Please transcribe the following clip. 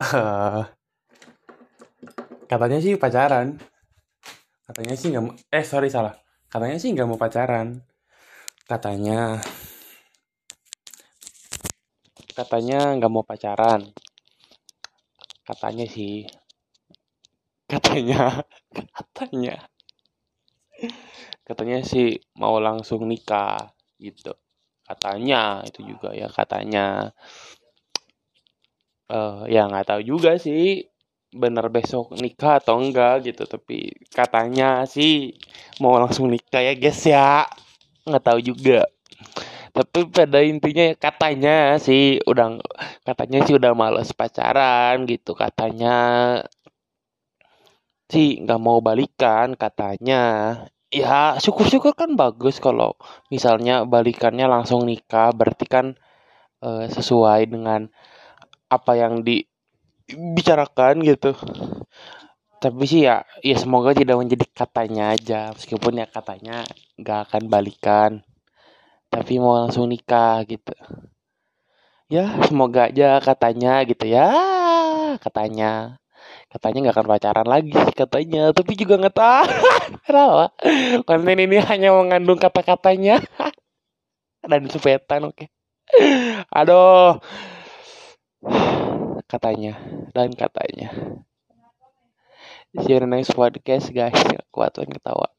Eh, katanya sih pacaran. Katanya sih nggak. Eh sorry salah. Katanya sih nggak mau pacaran. Katanya. Katanya nggak mau pacaran. Katanya sih. Katanya. Katanya. Katanya sih mau langsung nikah gitu. Katanya itu juga ya katanya. Eh ya nggak tahu juga sih bener besok nikah atau enggak gitu tapi katanya sih mau langsung nikah ya guys ya. Nggak tahu juga. Tapi pada intinya ya katanya sih udah katanya sih udah males pacaran gitu katanya sih nggak mau balikan katanya. Ya syukur-syukur kan bagus kalau misalnya balikannya langsung nikah berarti kan eh, sesuai dengan apa yang dibicarakan gitu. Tapi sih ya ya semoga tidak menjadi katanya aja. Meskipun ya katanya nggak akan balikan tapi mau langsung nikah gitu. Ya semoga aja katanya gitu ya. Katanya katanya nggak akan pacaran lagi katanya. Tapi juga nggak tahu. Kenapa? Konten ini hanya mengandung kata-katanya. Dan supetan oke. Aduh katanya. Dan katanya. Next podcast guys. Kuat ketawa